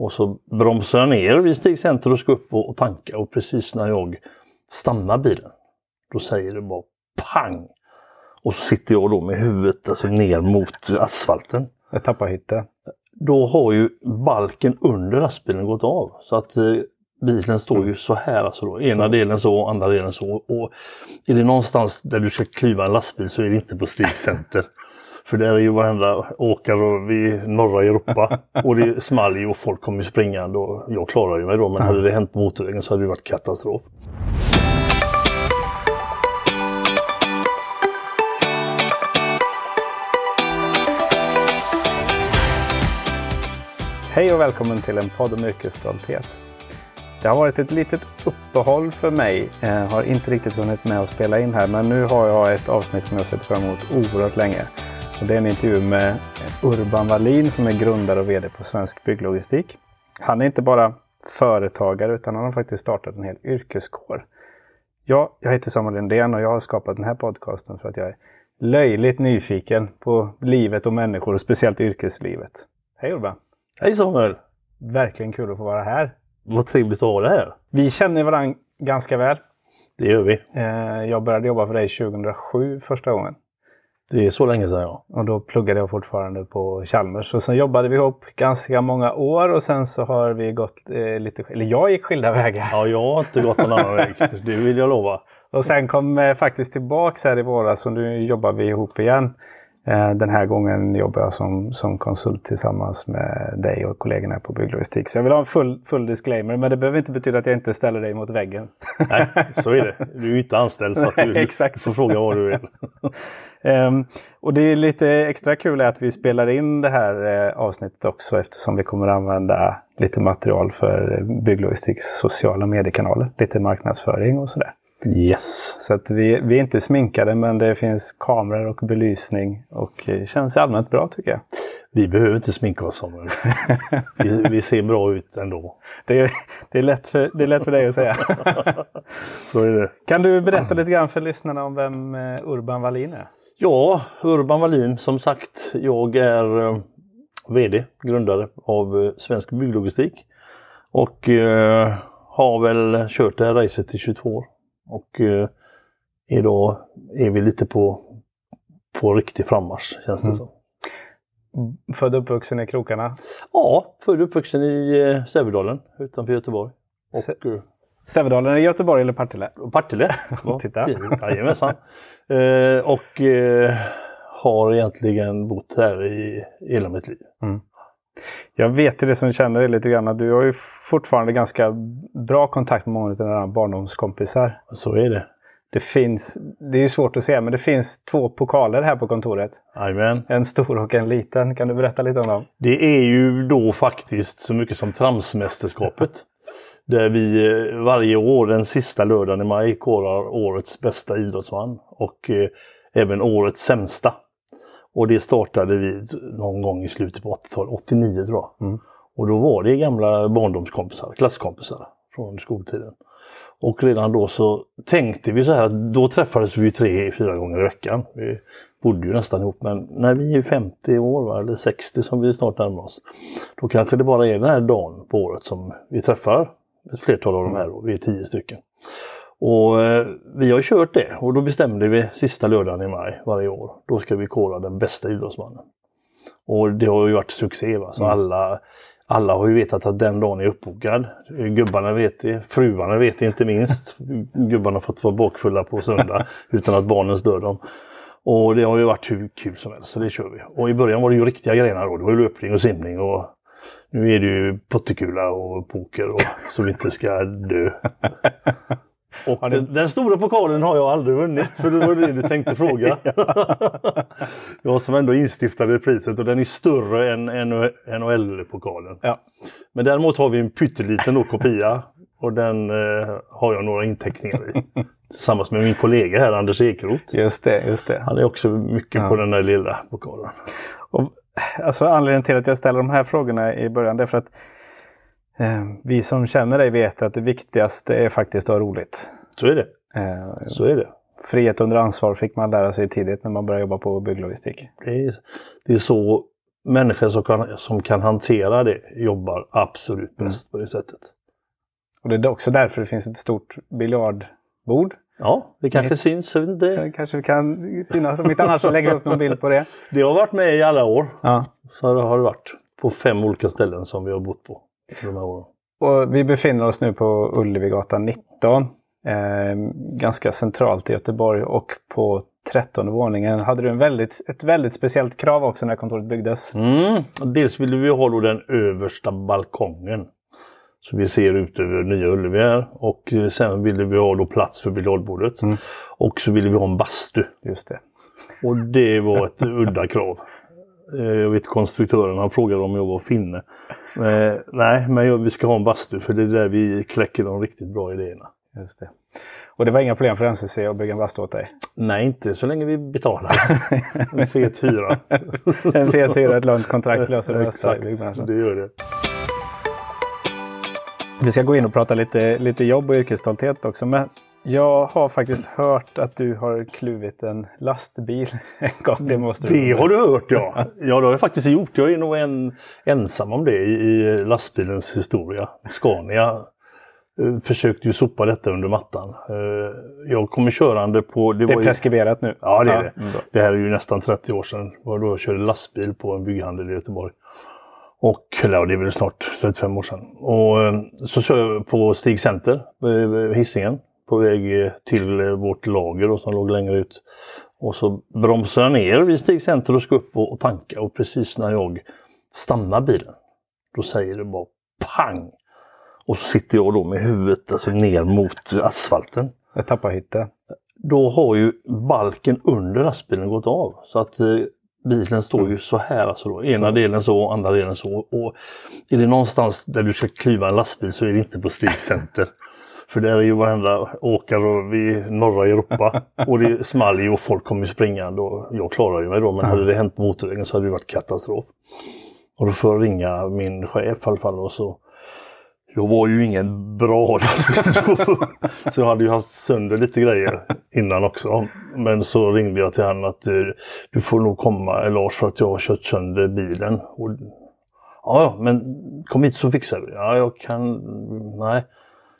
Och så bromsar jag ner vid Stigcenter och ska upp och, och tanka och precis när jag stannar bilen då säger det bara pang! Och så sitter jag då med huvudet alltså ner mot asfalten. Jag tappar hytten. Då har ju balken under lastbilen gått av. Så att eh, bilen står ju så här alltså då. Ena Så. delen så, andra delen så. Och är det någonstans där du ska klyva en lastbil så är det inte på Stigcenter. För där är ju varenda åkare i norra Europa. Och det small ju och folk kom ju springande och jag klarar ju mig då. Men hade det hänt på motorvägen så hade det varit katastrof. Hej och välkommen till en podd om yrkesstolthet. Det har varit ett litet uppehåll för mig. Jag har inte riktigt hunnit med att spela in här men nu har jag ett avsnitt som jag sett fram emot oerhört länge. Och det är en intervju med Urban Wallin som är grundare och VD på Svensk Bygglogistik. Han är inte bara företagare utan han har faktiskt startat en hel yrkeskår. Ja, jag heter Samuel Lindén och jag har skapat den här podcasten för att jag är löjligt nyfiken på livet och människor och speciellt yrkeslivet. Hej Urban! Hej Samuel! Verkligen kul att få vara här. Vad trevligt att ha det här. Vi känner varandra ganska väl. Det gör vi. Eh, Jag började jobba för dig 2007 första gången. Det är så länge sedan ja. Och då pluggade jag fortfarande på Chalmers. Och sen jobbade vi ihop ganska många år och sen så har vi gått eh, lite... Eller jag gick skilda vägar. Ja, jag har inte gått någon annan väg. Det vill jag lova. Och sen kom eh, faktiskt tillbaks här i våras och nu jobbar vi ihop igen. Eh, Den här gången jobbar jag som, som konsult tillsammans med dig och kollegorna på Bygglogistik. Så jag vill ha en full, full disclaimer men det behöver inte betyda att jag inte ställer dig mot väggen. Nej, så är det. Du är ju inte anställd så att du, exakt. du får fråga vad du vill. Ehm, och det är lite extra kul att vi spelar in det här eh, avsnittet också eftersom vi kommer använda lite material för Bygglogistiks sociala mediekanaler. Lite marknadsföring och sådär. Yes. Så att vi, vi är inte sminkade men det finns kameror och belysning och det känns allmänt bra tycker jag. Vi behöver inte sminka oss Samuel. Vi, vi ser bra ut ändå. Det är, det, är lätt för, det är lätt för dig att säga. Så är det. Kan du berätta lite grann för lyssnarna om vem eh, Urban Wallin är? Ja, Urban Wallin som sagt. Jag är eh, VD, grundare av eh, Svensk Bygglogistik. Och eh, har väl kört det här racet i 22 år. Och eh, idag är vi lite på, på riktig frammarsch känns det Mm. som. Född och uppvuxen i krokarna. Ja, född och uppvuxen i eh, Sävedalen utanför Göteborg. Se- Och eh, Sävedalen i Göteborg eller Partille? Partille. Ja, Titta. Jajamensan. Eh, och eh, har egentligen bott här i hela mitt liv. Jag vet ju det som känner dig lite grann. Du har ju fortfarande ganska bra kontakt med många av dina barndomskompisar. Så är det. Det finns, det är ju svårt att se, men det finns två pokaler här på kontoret. Jajamän. En stor och en liten. Kan du berätta lite om dem? Det är ju då faktiskt så mycket som Tramsmästerskapet. Där vi eh, varje år den sista lördagen i maj korar årets bästa idrottsman och eh, även årets sämsta. Och det startade vi någon gång i slutet på 80-talet, 89 tror jag. Mm. Och då var det gamla barndomskompisar, klasskompisar från skoltiden. Och redan då så tänkte vi så här att då träffades vi tre, fyra gånger i veckan. Vi bodde ju nästan ihop men när vi är 50 år va, eller 60 som vi snart närmar oss. Då kanske det bara är den här dagen på året som vi träffar ett flertal av de här. Då. Vi är tio stycken. Och eh, vi har kört det och då bestämde vi sista lördagen i maj varje år. Då ska vi kora den bästa idrottsmannen. Och det har ju varit succé. Va? Så Mm. alla, alla har ju vetat att den dagen är uppbokad. Gubbarna vet det, fruarna vet det inte minst. Gubbarna har fått vara bakfulla på söndag utan att barnen stör dem. Och det har ju varit hur kul som helst, så det kör vi. Och i början var det ju riktiga grenar då. Det var ju löpning och simning och nu är det ju pottekula och poker och, så vi inte ska dö. Och den, den stora pokalen har jag aldrig vunnit, för det var det du tänkte fråga. jag som ändå instiftade priset och den är större än NHL-pokalen. Ja. Men däremot har vi en pytteliten då kopia och den eh, har jag några inteckningar i. Tillsammans med min kollega här, Anders Ekeroth. Just det, just det. Han är också mycket Ja. på den där lilla pokalen. Och, alltså, anledningen till att jag ställer de här frågorna i början det är för att vi som känner dig vet att det viktigaste är faktiskt att ha roligt. Så är det. Eh, Så är det. frihet under ansvar fick man lära sig tidigt när man började jobba på bygglogistik. Det är, det är så människor som kan, som kan hantera det jobbar absolut bäst på det sättet. Och det är också därför det finns ett stort biljardbord. Ja, det kanske syns. jag vet inte. Det kanske kan synas om inte annars så lägger jag upp någon bild på det. Det har varit med i alla år. Ja. Så det har det varit. På fem olika ställen som vi har bott på. Och vi befinner oss nu på Ullevigatan 19. Eh, ganska centralt i Göteborg och på 13 våningen hade du en väldigt, ett väldigt speciellt krav också när kontoret byggdes. Mm. Dels ville vi ha den översta balkongen. Så vi ser ut över Nya Ullevi här. Och eh, sen ville vi ha då plats för biljardbordet. Mm. Och så ville vi ha en bastu. Just det. Och det var ett udda krav. Eh, Jag vet konstruktören, han frågade om jag var finne. Eh, nej, men jag, vi ska ha en bastu för det är där vi kläcker de riktigt bra idéerna. Just det. Och det var inga problem för NCC att bygga en bastu åt dig? Nej, inte så länge vi betalar. En fet hyra. En C4, ett långt kontrakt löser det mesta i byggbranschen. det gör det. Vi ska gå in och prata lite, lite jobb och yrkesstolthet också. Men jag har faktiskt hört att du har kluvit en lastbil en gång. Det måste du Det har du hört ja. Ja, det har jag faktiskt gjort. Jag är nog en, ensam om det i, lastbilens historia. Scania eh, försökte ju sopa detta under mattan. Eh, jag kommer körande på... Det är var ju- preskriberat nu. Ja, det är det. mm. Det här är ju nästan 30 år sedan. Det var då jag körde lastbil på en bygghandel i Göteborg. Och, eller det är väl snart 35 år sedan. Och eh, så kör jag på Stig Center, Hisingen, på väg eh, till eh, vårt lager då, som låg längre ut. Och så bromsar jag ner vid Stig Center och ska upp och, tanka. Och precis när jag stannar bilen, då säger det bara pang! Och så sitter jag då med huvudet alltså, ner mot asfalten Jag tappar hytten. då har ju balken under lastbilen gått av. Så att eh, bilen står ju så här alltså då. Ena delen så andra delen så. Och är det någonstans där du ska klyva en lastbil så är det inte på Stig Center. För där är ju varenda åkare i norra Europa. Och det small ju och folk kommer springande och jag klarar ju mig då. Men hade det hänt på motorvägen så hade det varit katastrof. Och då får jag ringa min chef i alla fall och så jag var ju ingen bra lastbilschaufför. Så jag hade ju haft sönder lite grejer innan också. Men så ringde jag till honom att eh, du får nog komma Lars för att jag har kört sönder bilen. Och, ja, men kom hit så fixar vi. Ja, jag kan... Nej,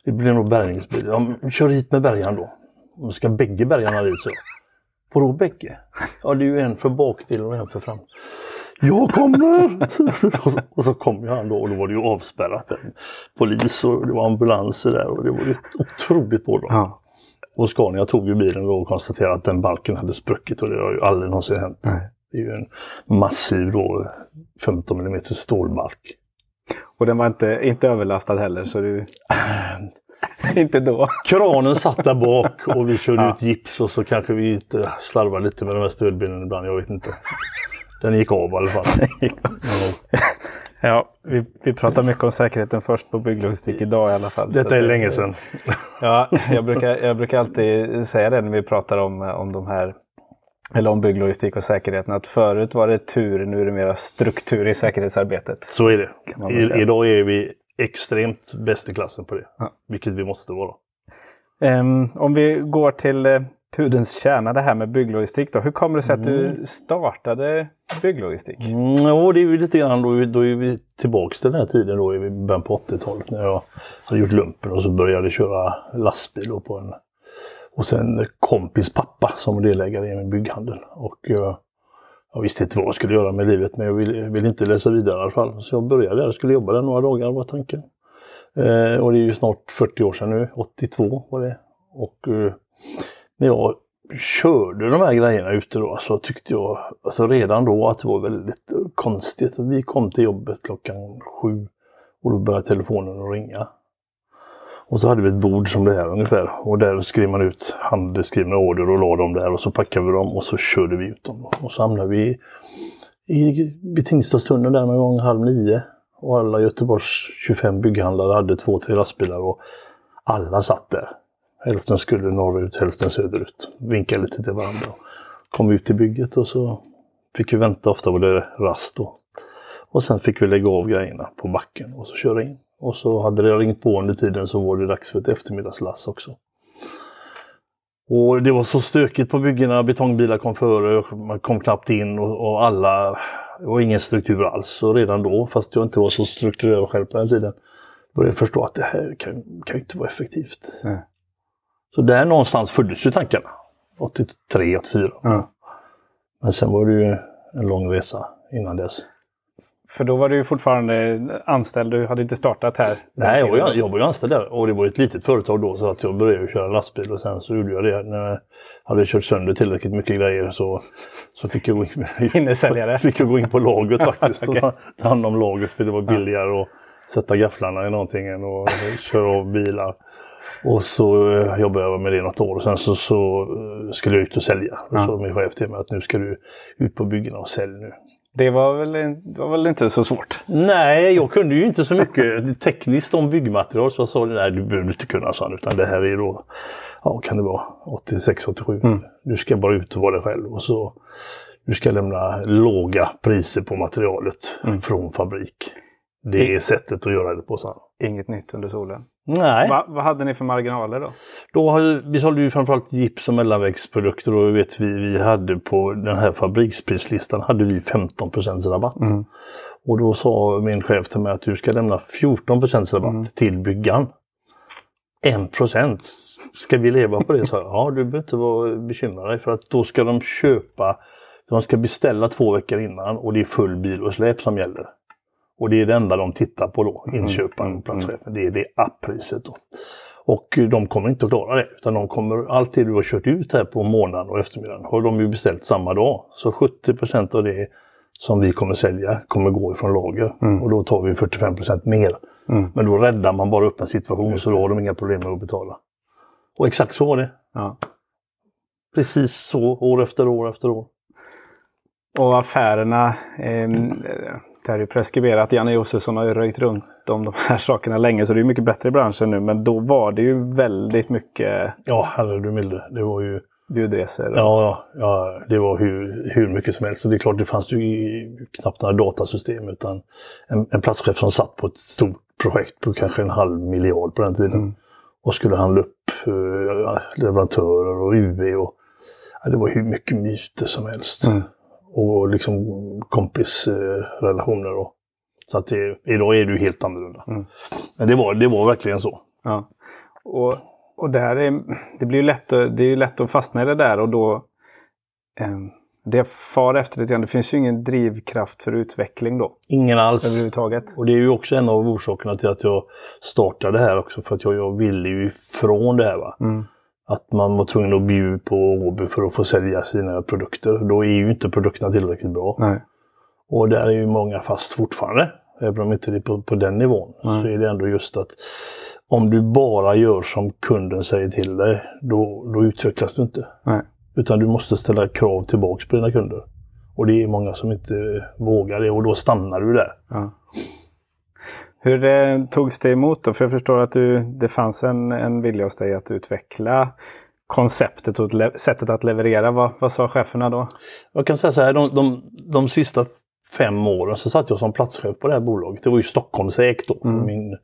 det blir nog bärgningsbil. Men kör hit med bärgaren då. Men ska bägge bärgarna dit så? Vadå bägge? Ja, det är ju en för bakdelen och en för fram. Jag kommer! och, så, och så kom ju han då och då var det ju avspärrat. Polis och det var ambulanser där och det var ju ett otroligt pådrag. Ja. Och Scania tog ju bilen då och konstaterade att den balken hade spruckit och det har ju aldrig någonsin hänt. Nej. Det är ju en massiv då 15 mm stålbalk. Och den var inte, inte överlastad heller så du... inte då. Kranen satt där bak och vi körde Ja. ut gips och så kanske vi inte slarvade lite med de här stödbenen ibland, jag vet inte. Den gick av i alla fall. Ja. Vi, vi pratar mycket om säkerheten först på bygglogistik idag i alla fall. Detta är länge sedan. Ja, jag brukar, jag brukar alltid säga det när vi pratar om, om de här eller om bygglogistik och säkerheten. Att förut var det tur, nu är det mera struktur i säkerhetsarbetet. Så är det. I, idag är vi extremt bäst i klassen på det. Ja. Vilket vi måste vara. Ehm, om vi går till eh, pudelns kärna, det här med bygglogistik. Då. Hur kommer det sig att Mm. du startade bygglogistik? Mm, ja, det är ju lite grann då, då är vi tillbaks till den här tiden då i början på 80-talet när jag har gjort lumpen och så började köra lastbil på en och sen kompis pappa som var delägare i min bygghandel. Och eh, jag visste inte vad jag skulle göra med livet men jag ville, ville inte läsa vidare i alla fall. Så jag började där och skulle jobba där några dagar var tanken. Eh, och det är ju snart 40 år sedan nu, 82 var det. Och eh, när jag körde de här grejerna ute då så tyckte jag alltså redan då att det var väldigt konstigt. Vi kom till jobbet klockan sju och då började telefonen att ringa. Och så hade vi ett bord som det här ungefär och där skrev man ut handskrivna order och la dem där och så packade vi dem och så körde vi ut dem. Och så hamnade vi i, i Tingstadstunneln där någon gång halv nio. Och alla Göteborgs 25 bygghandlare hade två, tre lastbilar och alla satt där. Hälften skulle norrut, hälften söderut. Vinkade lite till varandra. Kom ut till bygget och så fick vi vänta, ofta var det rast då. Och sen fick vi lägga av grejerna på backen och så köra in. Och så hade det ringt på under tiden så var det dags för ett eftermiddagslass också. Och det var så stökigt på byggena, betongbilar kom före, man kom knappt in och, och alla, Det var ingen struktur alls och redan då, fast jag inte var så strukturerad själv på den tiden, började jag förstå att det här kan, kan inte vara effektivt. Nej. Så där någonstans föddes ju tankarna. 83, 84. Ja. Men sen var det ju en lång resa innan dess. För då var du ju fortfarande anställd, du hade inte startat här? Nej, jag jag var ju anställd där och det var ett litet företag då så att jag började köra lastbil och sen så gjorde jag det. När jag hade kört sönder tillräckligt mycket grejer så, så fick, jag gå in, Innesäljare? fick jag gå in på lagret faktiskt Okej. och ta, hand om lagret för det var billigare att sätta gafflarna i någonting än att köra av bilar. Och så eh, jobbade jag med det något år och sen så, så eh, skulle jag ut och sälja. Och så min chef till mig att nu ska du ut på byggena och sälj nu. Det var väl, det var väl inte så svårt? Nej, jag kunde ju inte så mycket tekniskt om byggmaterial så jag sa nej du behöver inte kunna sånt utan det här är då, ja kan det vara, 86-87. Mm. Du ska bara ut och vara dig själv och så du ska lämna låga priser på materialet Mm. från fabrik. Det är sättet att göra det på sen. Inget nytt under solen. Nej, Va, vad hade ni för marginaler då? då har, vi sålde ju framförallt gips och mellanvägsprodukter och vet vi, vi hade på den här fabriksprislistan hade vi 15 rabatt. Mm. Och då sa min chef till mig att du ska lämna 14 rabatt Mm. till byggan. 1 Ska vi leva på det? Så ja, du behöver inte vara bekymrad dig för att då ska de köpa, de ska beställa två veckor innan och det är full bil och släp som gäller. Och det är det enda de tittar på då, inköparen och platschefen. Det är det apppriset då. Och eh, de kommer inte att klara det, utan de kommer, allt det du har kört ut här på morgonen och eftermiddagen har de ju beställt samma dag. Så 70% av det som vi kommer sälja kommer gå ifrån lager. Och då tar vi 45% mer. Mm. Men då räddar man bara upp en situation så då har de inga problem med att betala. Och exakt så var det. Ja. Precis så, år efter år efter år. Och affärerna, ehm, det här är ju preskriberat. Janne Josefsson har ju röjt runt om de här sakerna länge så det är mycket bättre i branschen nu. Men då var det ju väldigt mycket Ja, herre du milde. Det var ju... bjudresor. Ja, ja, det var hur, hur mycket som helst. Och det är klart, det fanns ju i- knappt några datasystem utan en, en platschef som satt på ett stort projekt på kanske en halv miljard på den tiden. Mm. Och skulle handla upp eh, leverantörer och UV och ja, det var hur mycket myter som helst. Mm. Och liksom kompisrelationer. och så att det, idag är det ju helt annorlunda. Mm. Men det var, det var verkligen så. Ja. Och, och det, här är, det blir ju lätt, att- det är lätt att fastna i det där och då ehm, det far efter lite grann, det finns ju ingen drivkraft för utveckling då Ingen alls. överhuvudtaget. Och det är ju också en av orsakerna till att jag startade här också. För att jag, jag ville ju ifrån det här. Va? Mm. Att man var tvungen att bjuda på Åby för att få sälja sina produkter. Då är ju inte produkterna tillräckligt bra. Nej. Och där är ju många fast fortfarande. Även om inte det är på, på den nivån. Nej. Så är det ändå just att om du bara gör som kunden säger till dig, då, då utvecklas du inte. Nej. Utan du måste ställa krav tillbaks på dina kunder. Och det är många som inte vågar det och då stannar du där. Ja. Hur eh, togs det emot då? För jag förstår att du, det fanns en, en vilja hos dig att utveckla konceptet och sättet att leverera. Vad, vad sa cheferna då? Jag kan säga så här, de, de, de sista fem åren så satt jag som platschef på det här bolaget. Det var ju Stockholmsägt då. Mm. Min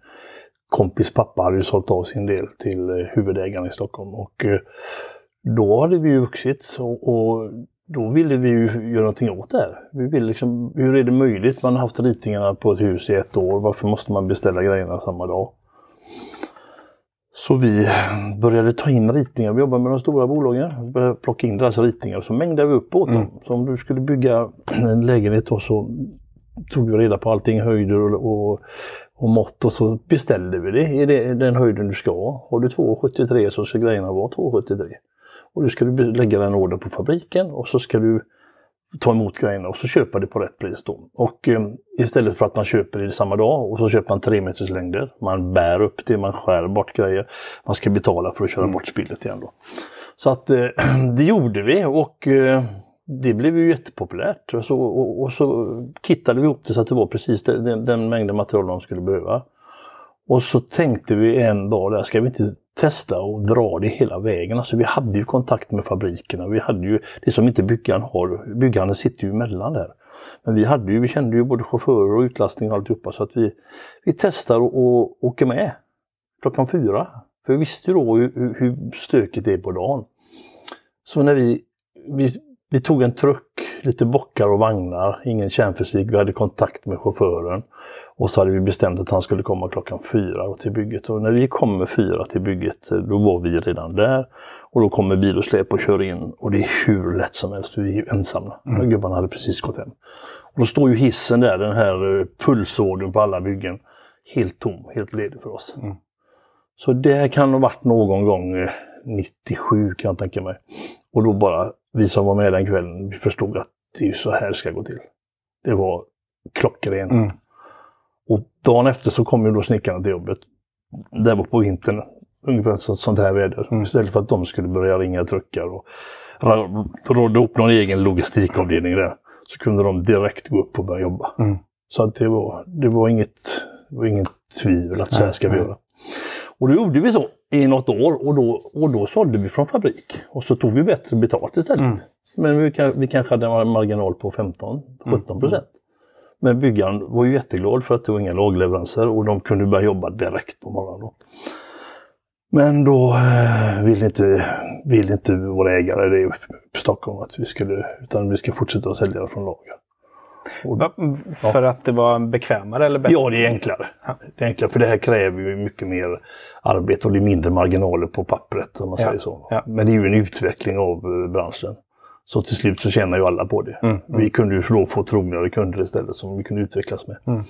kompis pappa hade ju sålt av sin del till eh, huvudägaren i Stockholm. Och eh, då hade vi ju vuxit och, och då ville vi ju göra någonting åt det här. Vi ville liksom, hur är det möjligt? Man har haft ritningarna på ett hus i ett år. Varför måste man beställa grejerna samma dag? Så vi började ta in ritningar. Vi jobbar med de stora bolagen. Vi började plocka in deras ritningar och så mängdade vi upp åt dem. Så om du skulle bygga en lägenhet då så tog vi reda på allting, höjder och, och, och mått och så beställde vi det i det, den höjden du ska ha. Har du 2,73 så ska grejerna vara 2,73. Och då ska du lägga den order på fabriken och så ska du ta emot grejerna och så köpa det på rätt pris då. Och eh, istället för att man köper det samma dag och så köper man tre meters längder. Man bär upp det, man skär bort grejer. Man ska betala för att köra bort spillet igen då. Så att eh, det gjorde vi och eh, det blev ju jättepopulärt. Och så, och, och så kittade vi ihop det så att det var precis den, den, den mängden material de skulle behöva. Och så tänkte vi en dag där, ska vi inte testa och dra det hela vägen? Alltså vi hade ju kontakt med fabrikerna. Vi hade ju det som inte byggaren har. Byggaren sitter ju emellan där. Men vi hade ju, vi kände ju både chaufförer och utlastning och alltihopa så att vi, vi testar och, och åker med klockan fyra. För vi visste ju då hur, hur- stökigt det är på dagen. Så när vi, vi, vi tog en truck lite bockar och vagnar, ingen kärnfysik. Vi hade kontakt med chauffören. Och så hade vi bestämt att han skulle komma klockan fyra till bygget. Och när vi kommer fyra till bygget, då var vi redan där. Och då kommer bil och släp och kör in. Och det är hur lätt som helst, vi är ju ensamma. Mm. Gubbarna hade precis gått hem. Och då står ju hissen där, den här eh, pulsådern på alla byggen. Helt tom, helt ledig för oss. Mm. Så det kan ha varit någon gång 97 eh, kan jag tänka mig. Och då bara, vi som var med den kvällen, vi förstod att det är så här det ska gå till. Det var klockrent. Mm. Och dagen efter så kom ju då snickarna till jobbet. Det var på vintern, ungefär så, sånt här väder. Mm. Istället för att de skulle börja ringa truckar och råda upp någon egen logistikavdelning där. Så kunde de direkt gå upp och börja jobba. Mm. Så att det, var, det, var inget, det var inget tvivel att så här ska vi göra. Och då gjorde vi så i något år och då, och då sålde vi från fabrik. Och så tog vi bättre betalt istället. Mm. Men vi, vi kanske hade en marginal på 15-17 procent. Mm. Men byggaren var ju jätteglad för att det var inga lagleveranser och de kunde börja jobba direkt på morgonen. Men då eh, vill inte, vill inte våra ägare det i Stockholm att vi skulle, utan vi ska fortsätta att sälja från lager. Och, för ja. att det var bekvämare eller bättre? Ja, det är enklare. Det är enklare för det här kräver ju mycket mer arbete och det är mindre marginaler på pappret om man ja. säger så. Ja. Men det är ju en utveckling av eh, branschen. Så till slut så tjänar ju alla på det. Mm, mm. Vi kunde ju då få trognare kunder istället som vi kunde utvecklas med. Mm.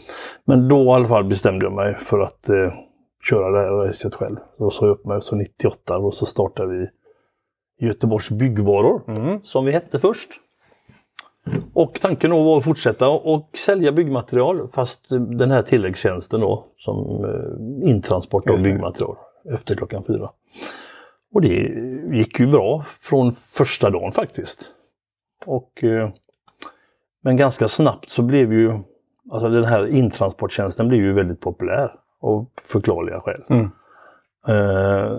Men då i alla fall bestämde jag mig för att eh, köra det här racet själv. Så sa jag upp mig så 98 och så startade vi Göteborgs Byggvaror mm. som vi hette först. Och tanken då var att fortsätta och sälja byggmaterial fast den här tilläggstjänsten då som eh, intransport av byggmaterial efter klockan fyra. Och det gick ju bra från första dagen faktiskt. Och, eh, men ganska snabbt så blev ju alltså den här intransporttjänsten blev ju väldigt populär av förklarliga skäl. Mm. Eh,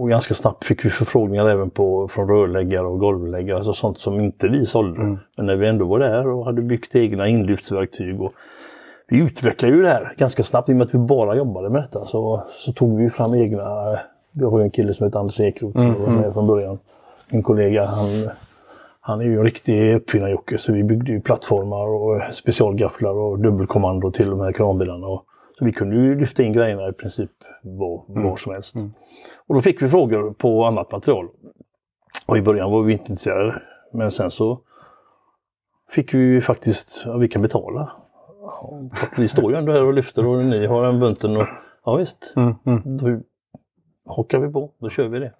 och ganska snabbt fick vi förfrågningar även på, från rörläggare och golvläggare, alltså sånt som inte vi sålde. Mm. Men när vi ändå var där och hade byggt egna inlyftsverktyg och vi utvecklade ju det här ganska snabbt i och med att vi bara jobbade med detta så, så tog vi fram egna vi har ju en kille som heter Anders Ekroth som var med mm. från början. Min kollega, han, han är ju en riktig uppfinnarjocke så vi byggde ju plattformar och specialgafflar och dubbelkommando till de här kranbilarna. Och, så vi kunde ju lyfta in grejerna i princip var, mm. var som helst. Mm. Och då fick vi frågor på annat material. Och i början var vi inte intresserade. Men sen så fick vi faktiskt, ja, vi kan betala. Vi står ju ändå här och lyfter och ni har en bunten och ja visst. Mm, mm. Då hakar vi på, då kör vi det.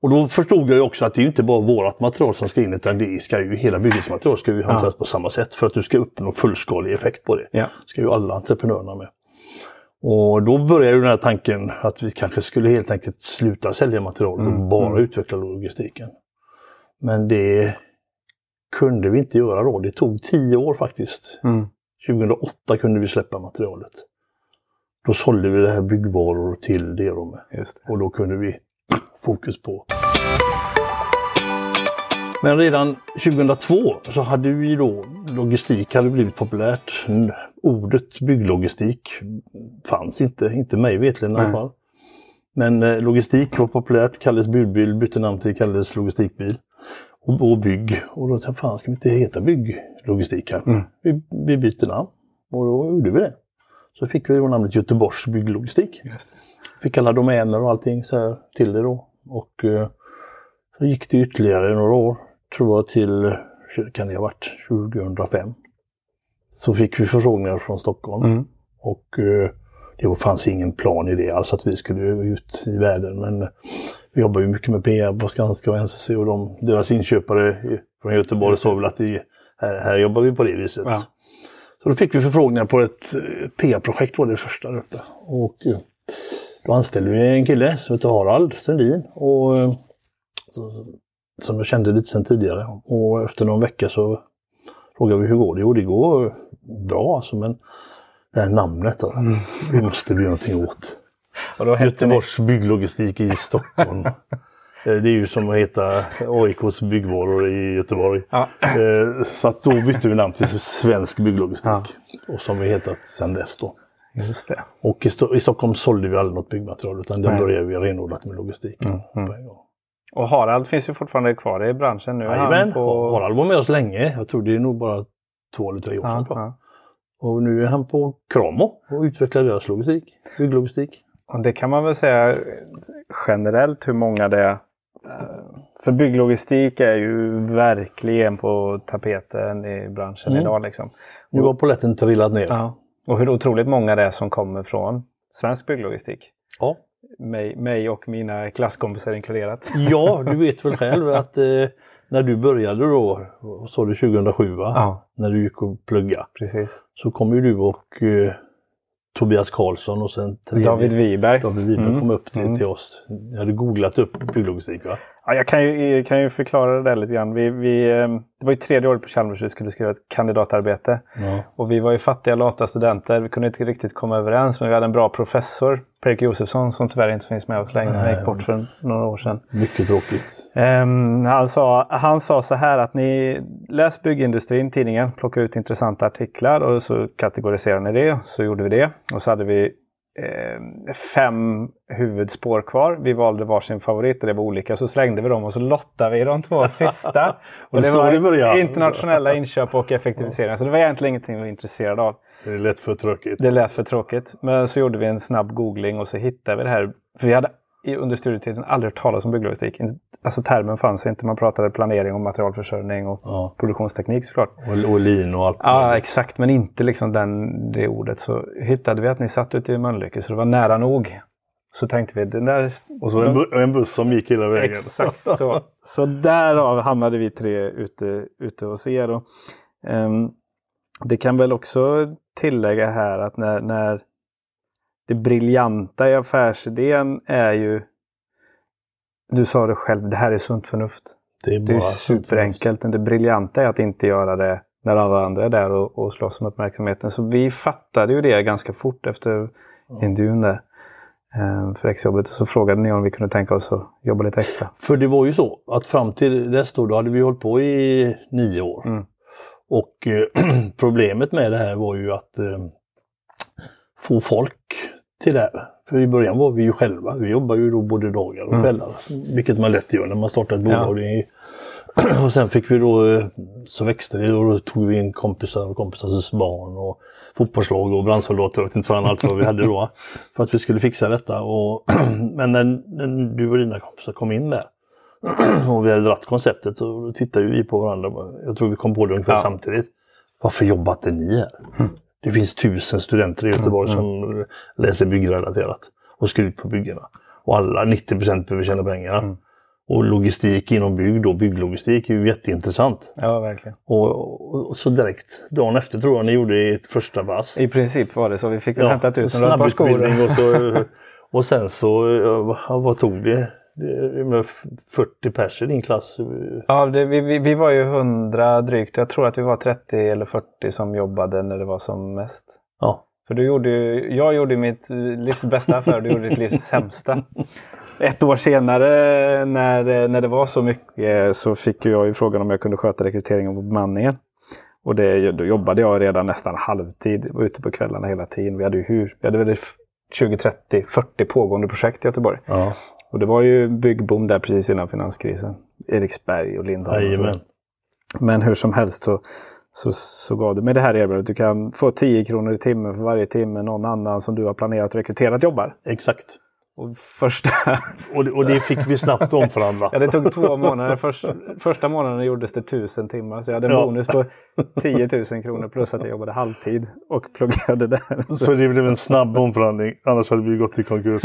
Och då förstod jag ju också att det är inte bara vårt material som ska in utan det ska ju hela byggnadsmaterial ska ju hanteras ja. på samma sätt för att du ska uppnå fullskalig effekt på det. Ja. ska ju alla entreprenörerna med. Och då började den här tanken att vi kanske skulle helt enkelt sluta sälja material och mm. bara mm. utveckla logistiken. Men det kunde vi inte göra då. Det tog tio år faktiskt. Mm. 2008 kunde vi släppa materialet. Då sålde vi det här byggvaror till Derome. Och då kunde vi fokus på. Men redan 2002 så hade vi då, logistik hade blivit populärt. Ordet bygglogistik fanns inte, inte mig vetligen i alla fall. Men eh, logistik var populärt, Kalles budbil bytte namn till Kalles logistikbil. Och, och bygg. Och då tänkte fan ska vi inte heta bygglogistik här? Mm. Vi, vi byter namn. Och då gjorde vi det. Så fick vi då namnet Göteborgs bygglogistik. Fick alla domäner och allting så här till det då. Och eh, så gick det ytterligare några år, tror jag till, kan det ha varit 2005. Så fick vi förfrågningar från Stockholm. Mm. Och eh, det fanns ingen plan i det alls att vi skulle ut i världen. Men vi jobbar ju mycket med PR på Skanska och NCC och de, deras inköpare från Göteborg sa väl att det, här, här jobbar vi på det viset. Ja. Så då fick vi förfrågningar på ett eh, PA-projekt var det första där uppe. Och eh, då anställde vi en kille som heter Harald Sundin. Och, eh, som jag kände lite sedan tidigare. Och efter någon vecka så frågade vi hur går det? Jo, det går bra alltså, men det här namnet då, mm. vi måste bli någonting åt. Göteborgs ni... bygglogistik i Stockholm. Eh, det är ju som att heta AIKs byggvaror i Göteborg. Ja. Eh, så att då bytte vi namn till Svensk bygglogistik. Ja. Och som vi hetat sedan dess då. Just det. Och i, Sto i Stockholm sålde vi aldrig något byggmaterial utan där började vi renodlat med logistik. Mm, mm. Och Harald finns ju fortfarande kvar i branschen nu. Jajamän, på... Harald var med oss länge. Jag tror det är nog bara två eller tre år sedan. Ja. Och nu är han på Kramo och utvecklar deras logistik, bygglogistik. Och det kan man väl säga generellt hur många det är. För bygglogistik är ju verkligen på tapeten i branschen Mm. idag. Liksom. Nu har polletten trillat ner. Ja. Och hur otroligt många det är som kommer från svensk bygglogistik. Ja. Mig, mig och mina klasskompisar inkluderat. Ja, du vet väl själv att eh, när du började då, sa du 2007 va? Ja, När du gick och plugga. precis. Så kom ju du och eh, Tobias Karlsson och sen tredje, David Wiberg. David Wiberg Mm. kom upp till, Mm. till oss. Jag hade googlat upp bygglogistik va? Ja, jag kan ju, kan ju förklara det där lite grann. Vi, vi, eh, det var ju tredje året på Chalmers vi skulle skriva ett kandidatarbete. Ja. Och vi var ju fattiga, lata studenter. Vi kunde inte riktigt komma överens. Men vi hade en bra professor, Per-Erik Josefsson, som tyvärr inte finns med oss längre. Han gick bort för några år sedan. Mycket tråkigt. Ehm, han, sa, han sa så här att ni läs byggindustrin, tidningen, plocka ut intressanta artiklar och så kategoriserar ni det. Så gjorde vi det. Och så hade vi eh, fem huvudspår kvar. Vi valde varsin favorit och det var olika. Så slängde vi dem och så lottade vi de två sista. och det var internationella inköp och effektivisering. Så det var egentligen ingenting vi var intresserade av. Det är lätt för tråkigt. Det lät för tråkigt. Men så gjorde vi en snabb googling och så hittade vi det här. För vi hade under studietiden aldrig hört talas om bygglogistik. Alltså termen fanns inte. Man pratade planering och materialförsörjning och Ja. produktionsteknik såklart. Och, och lin och allt. Ja, exakt. Men inte liksom den, det ordet. Så hittade vi att ni satt ute i Mölnlycke, så det var nära nog. Så tänkte vi, den där... Och så en, bu- en buss som gick hela vägen. Exakt så. Så därav hamnade vi tre ute, ute hos er. Och, ehm, det kan väl också tillägga här att när, när det briljanta i affärsidén är ju du sa det själv, det här är sunt förnuft. Det är, Det är superenkelt. Men det briljanta är att inte göra det när alla andra är där och, och slåss om uppmärksamheten. Så vi fattade ju det ganska fort efter intervjun där. eh, För exjobbet. Så frågade ni om vi kunde tänka oss att jobba lite extra. För det var ju så att fram till dess då, då hade vi hållit på i nio år. Mm. Och eh, problemet med det här var ju att eh, få folk till det här. För i början var vi ju själva. Vi jobbar ju då både dagar och Mm. kvällar. Vilket man lätt gör när man startar ett Ja. bolag. Är- Och sen fick vi då, eh, så växte det och då tog vi in kompisar och kompisars barn och fotbollslag och brandsoldater och inte fan allt vad vi hade då. För att vi skulle fixa detta. Och men när, när du och dina kompisar kom in där och vi hade dratt konceptet och då tittade vi på varandra. Jag tror vi kom på det ungefär Ja. samtidigt. Varför jobbar inte ni här? Det finns tusen studenter i Göteborg som läser byggrelaterat och ska ut på byggena. Och alla, 90 behöver tjäna pengar. Och logistik inom bygg då, bygglogistik är ju jätteintressant. Ja, verkligen. Och, och, och så direkt dagen efter tror jag ni gjorde ert första vass. I princip var det så. Vi fick väl hämta tusen par skor. och, så, och sen så, ja, vad, vad tog det? Det med 40 pers i din klass. Ja, det, vi, vi, vi var ju 100 drygt. Jag tror att vi var 30 eller 40 som jobbade när det var som mest. Ja, För du gjorde ju, jag gjorde mitt livs bästa affär, du gjorde ditt livs sämsta. Ett år senare när, när det var så mycket så fick jag ju frågan om jag kunde sköta rekryteringen och bemanningen. Och det, då jobbade jag redan nästan halvtid och ute på kvällarna hela tiden. Vi hade ju hur, vi hade väl 20, 30, 40 pågående projekt i Göteborg. ja. Och det var ju byggboom där precis innan finanskrisen. Eriksberg och Lindholm. och. Men hur som helst så, så, så gav det med det här erbjudandet. Du kan få 10 kronor i timmen för varje timme någon annan som du har planerat och rekryterat jobbar. Exakt. Och första, Och det, och det fick vi snabbt omförhandla. ja, det tog två månader. Först, första månaden gjordes det 1000 timmar. Så jag hade en Ja. bonus på 10 000 kronor plus att jag jobbade halvtid och pluggade där. Så det blev en snabb omförhandling, annars hade vi gått i konkurs.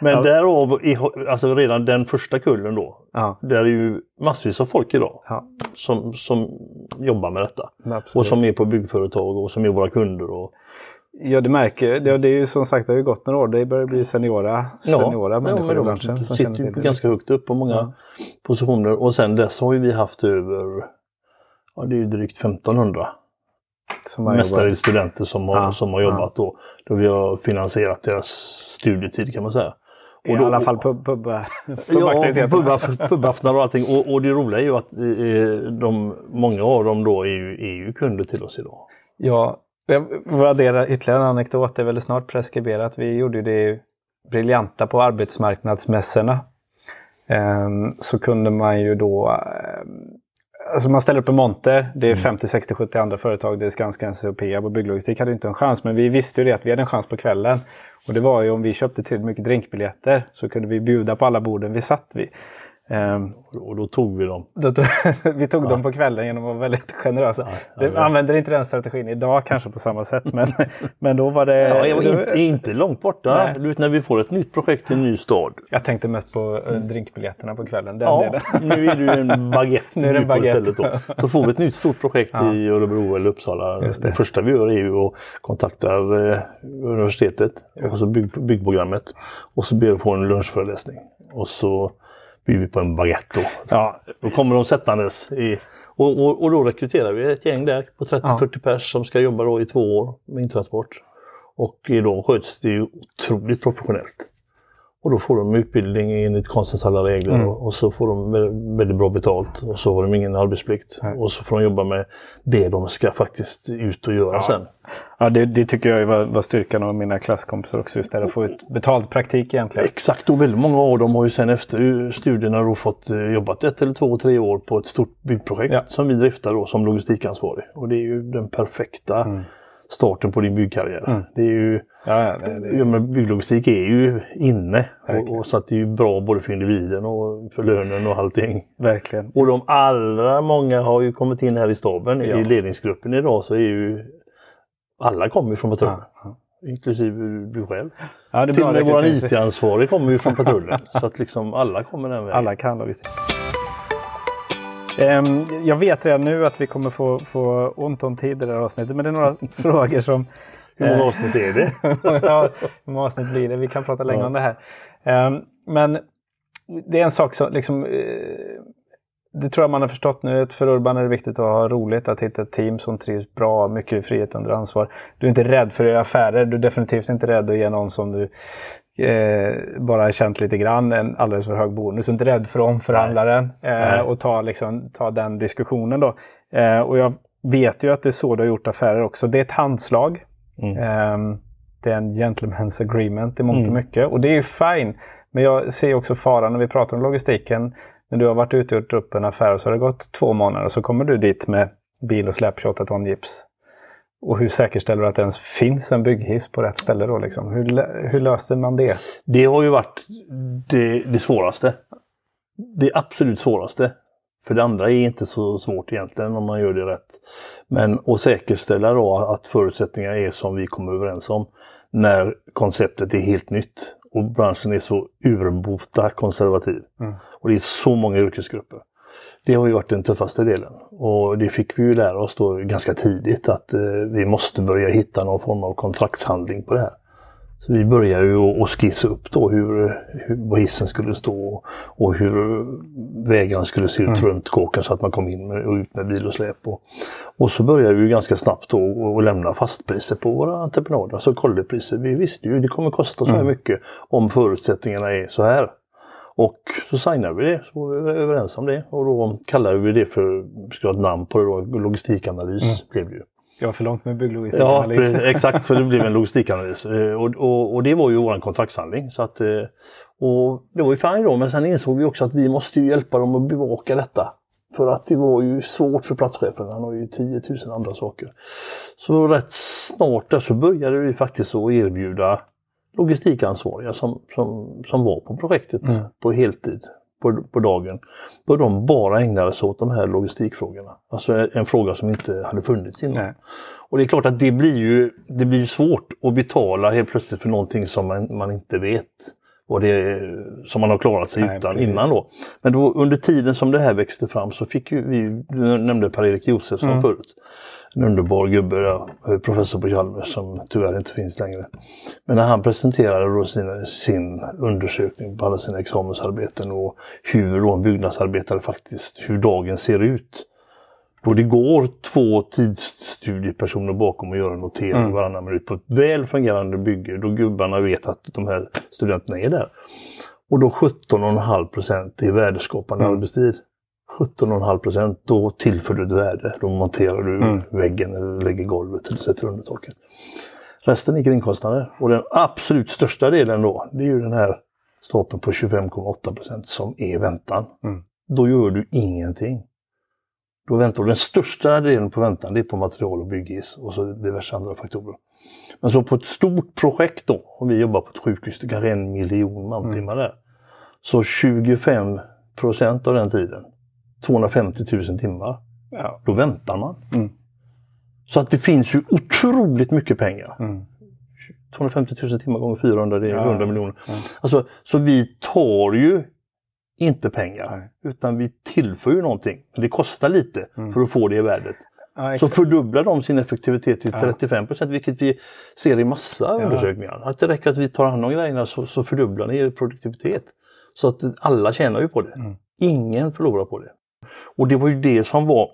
Men Ja. därav, alltså redan den första kullen då, Ja, där är ju massvis av folk idag ja som, som jobbar med detta. absolut. Och som är på byggföretag och som är våra kunder. Och, Ja, du märker. Det, det är ju som sagt, det har ju gått några år. Det börjar bli seniora, seniora människor men i de branschen som sitter ju det. ganska högt upp på många Ja. positioner. Och sen dess har ju vi haft över, ja det är ju drygt 1500 Som mestadels studenter som har, Ja, som har jobbat då. Då vi har finansierat deras studietid kan man säga. I då- alla fall pub, pub, Ja, pubaktiviteterna. pubaff- pubaftnar och allting. Och, och det roliga är ju att eh, de, många av dem då är ju, är ju kunder till oss idag. Ja, jag får addera ytterligare en anekdot. Det är väl snart preskriberat. Vi gjorde det briljanta på arbetsmarknadsmässorna. ehm, så kunde man ju då... ehm, Alltså man ställer upp en monter, det är 50, 60, 70 andra företag, det är Skanska, NCC och Peab och Bygglogistik hade inte en chans. Men vi visste ju det att vi hade en chans på kvällen. Och det var ju om vi köpte tillräckligt mycket drinkbiljetter så kunde vi bjuda på alla borden vi satt vid. Ehm, Och då tog vi dem. tog, vi tog dem på kvällen genom att vara väldigt generösa. ja, Vi använder inte den strategin idag kanske på samma sätt. Men, men då var det... Ja, jag var inte, inte långt borta. Nej. När vi får ett nytt projekt i en ny stad. Jag tänkte mest på eh, drinkbiljetterna på kvällen. Den Ja, delen. nu är det en baguette Nu är det en baguette. Då. Så får vi ett nytt stort projekt i Örebro eller Uppsala. Det. det. första vi gör är ju att kontakta eh, universitetet och så bygg, byggprogrammet. Och så ber vi få en lunchföreläsning. Och så bjuder på en baguette då. Ja, Då kommer de sättandes i och, och, och då rekryterar vi ett gäng där på 30-40 pers som ska jobba då i två år med intransport. Och idag sköts det ju otroligt professionellt. Och då får de utbildning enligt konstens alla regler Mm. och, så får de vä- väldigt bra betalt och så har de ingen arbetsplikt. Nej. Och så får de jobba med det de ska faktiskt ut och göra sen. ja det, det tycker jag var, var styrkan av mina klasskompisar också. Just det, att få ut betald praktik egentligen. Exakt, och väldigt många av dem har ju sen efter studierna då fått eh, jobbat ett eller två, tre år på ett stort byggprojekt Ja. som vi driftar då som logistikansvarig. Och det är ju den perfekta Mm. Starten på din byggkarriär. Mm. Det är ju, Ja, ja, det, ja, men bygglogistik är ju inne och, och så att det är ju bra både för individen och för lönen och allting. verkligen. Och de allra många har ju kommit in här i staben. Ja. I ledningsgruppen idag så är ju alla kommer från patrullen. Ja, Inklusive du själv. ja, Till och med vår IT-ansvarig kommer ju från patrullen. så att liksom alla kommer den vägen. Alla kan logistik. Ehm, jag vet redan nu att vi kommer få, få ont om tid i det här avsnittet. Men det är några frågor som... Hur många eh, avsnitt är det? ja, hur många avsnitt blir det? Vi kan prata länge Ja. om det här. Ehm, men det är en sak som liksom, eh, det tror jag man har förstått nu. att För Urban är det viktigt att ha roligt, att hitta ett team som trivs bra, mycket frihet under ansvar. Du är inte rädd för att göra affärer. Du är definitivt inte rädd att ge någon som du eh, bara känt lite grann en alldeles för hög bonus. Är inte rädd för omförhandlaren Nej. eh, och ta, liksom, ta den diskussionen då. Eh, och jag vet ju att det är så du har gjort affärer också. Det är ett handslag. Mm. Ehm, det är en gentleman's agreement i mångt och Mm. mycket. Och det är ju fine. Men jag ser också faran när vi pratar om logistiken. När du har varit ute och gjort upp en affär och så har det gått två månader och så kommer du dit med bil och släp 28 ton gips. Och hur säkerställer du att det ens finns en bygghiss på rätt ställe då? Liksom? Hur, hur löste man det? Det har ju varit det, det svåraste. Det absolut svåraste. För det andra är inte så svårt egentligen om man gör det rätt. Men att säkerställa då att förutsättningarna är som vi kommer överens om när konceptet är helt nytt och branschen är så urbota konservativ. Mm. Och det är så många yrkesgrupper. Det har ju varit den tuffaste delen. Och det fick vi ju lära oss då ganska tidigt att eh, vi måste börja hitta någon form av kontraktshandling på det här. Så vi började ju att skissa upp då hur, hur vad hissen skulle stå och hur vägarna skulle se ut runt kåken så att man kom in med, och ut med bil och släp. Och, och så började vi ganska snabbt då att lämna fastpriser på våra entreprenader, alltså kollektivpriser. Vi visste ju det kommer kosta så här mycket om förutsättningarna är så här. Och så signade vi det, så var vi överens om det. Och då kallade vi det för, ska ha ett namn på det då, logistikanalys blev det ju. Jag var för långt med bygglogistik. Ja, exakt. Så det blev en logistikanalys. Eh, Och, och, och det var ju vår kontraktshandling. Så att, eh, och det var ju fine då, men sen insåg vi också att vi måste ju hjälpa dem att bevaka detta. För att det var ju svårt för platschefen, han har ju 10 000 andra saker. Så rätt snart där så började vi faktiskt att erbjuda logistikansvariga som, som, som var på projektet Mm. på heltid på, på dagen. Då de bara ägnade sig åt de här logistikfrågorna. Alltså en, fråga som inte hade funnits innan. Nej. Och det är klart att det blir ju det blir svårt att betala helt plötsligt för någonting som man, man inte vet. Och det som man har klarat sig Nej, utan precis. innan då. Men då, under tiden som det här växte fram så fick ju vi, du nämnde Per-Erik Josefsson Mm. förut. En underbar gubbe, ja, professor på Chalmers som tyvärr inte finns längre. Men när han presenterade då sina, sin undersökning på alla sina examensarbeten och hur då en byggnadsarbetare faktiskt, hur dagen ser ut. Då det går två tidsstudiepersoner bakom och gör en notering Mm. varannan minut på ett väl fungerande bygge. Då gubbarna vet att de här studenterna är där. Och då 17,5 procent i värdeskapande Mm. arbetstid. 17,5 procent, då tillför du ett värde. Då monterar du Mm. väggen eller lägger golvet eller sätter under taket. Resten är kringkostnader. Och den absolut största delen då, det är ju den här stapeln på 25,8 procent som är väntan. Mm. Då gör du ingenting. Då väntar du. Den största delen på väntan det är på material och byggis och så diverse andra faktorer. Men så på ett stort projekt då, om vi jobbar på ett sjukhus, det kanske är en miljon mantimmar där. Så 25 procent av den tiden, 250 000 timmar, Ja. då väntar man. Mm. Så att det finns ju otroligt mycket pengar. Mm. 250 000 timmar gånger 400, det är Ja. 100 miljoner. Ja. Alltså, så vi tar ju inte pengar, Nej. utan vi tillför ju någonting. Det kostar lite Mm. för att få det i värdet. Ja, Så fördubblar de sin effektivitet till Ja. 35 procent, vilket vi ser i massa undersökningar. Att det räcker att vi tar hand om grejerna så, så fördubblar ni er produktivitet. Så att alla tjänar ju på det. Mm. Ingen förlorar på det. Och det var ju det som var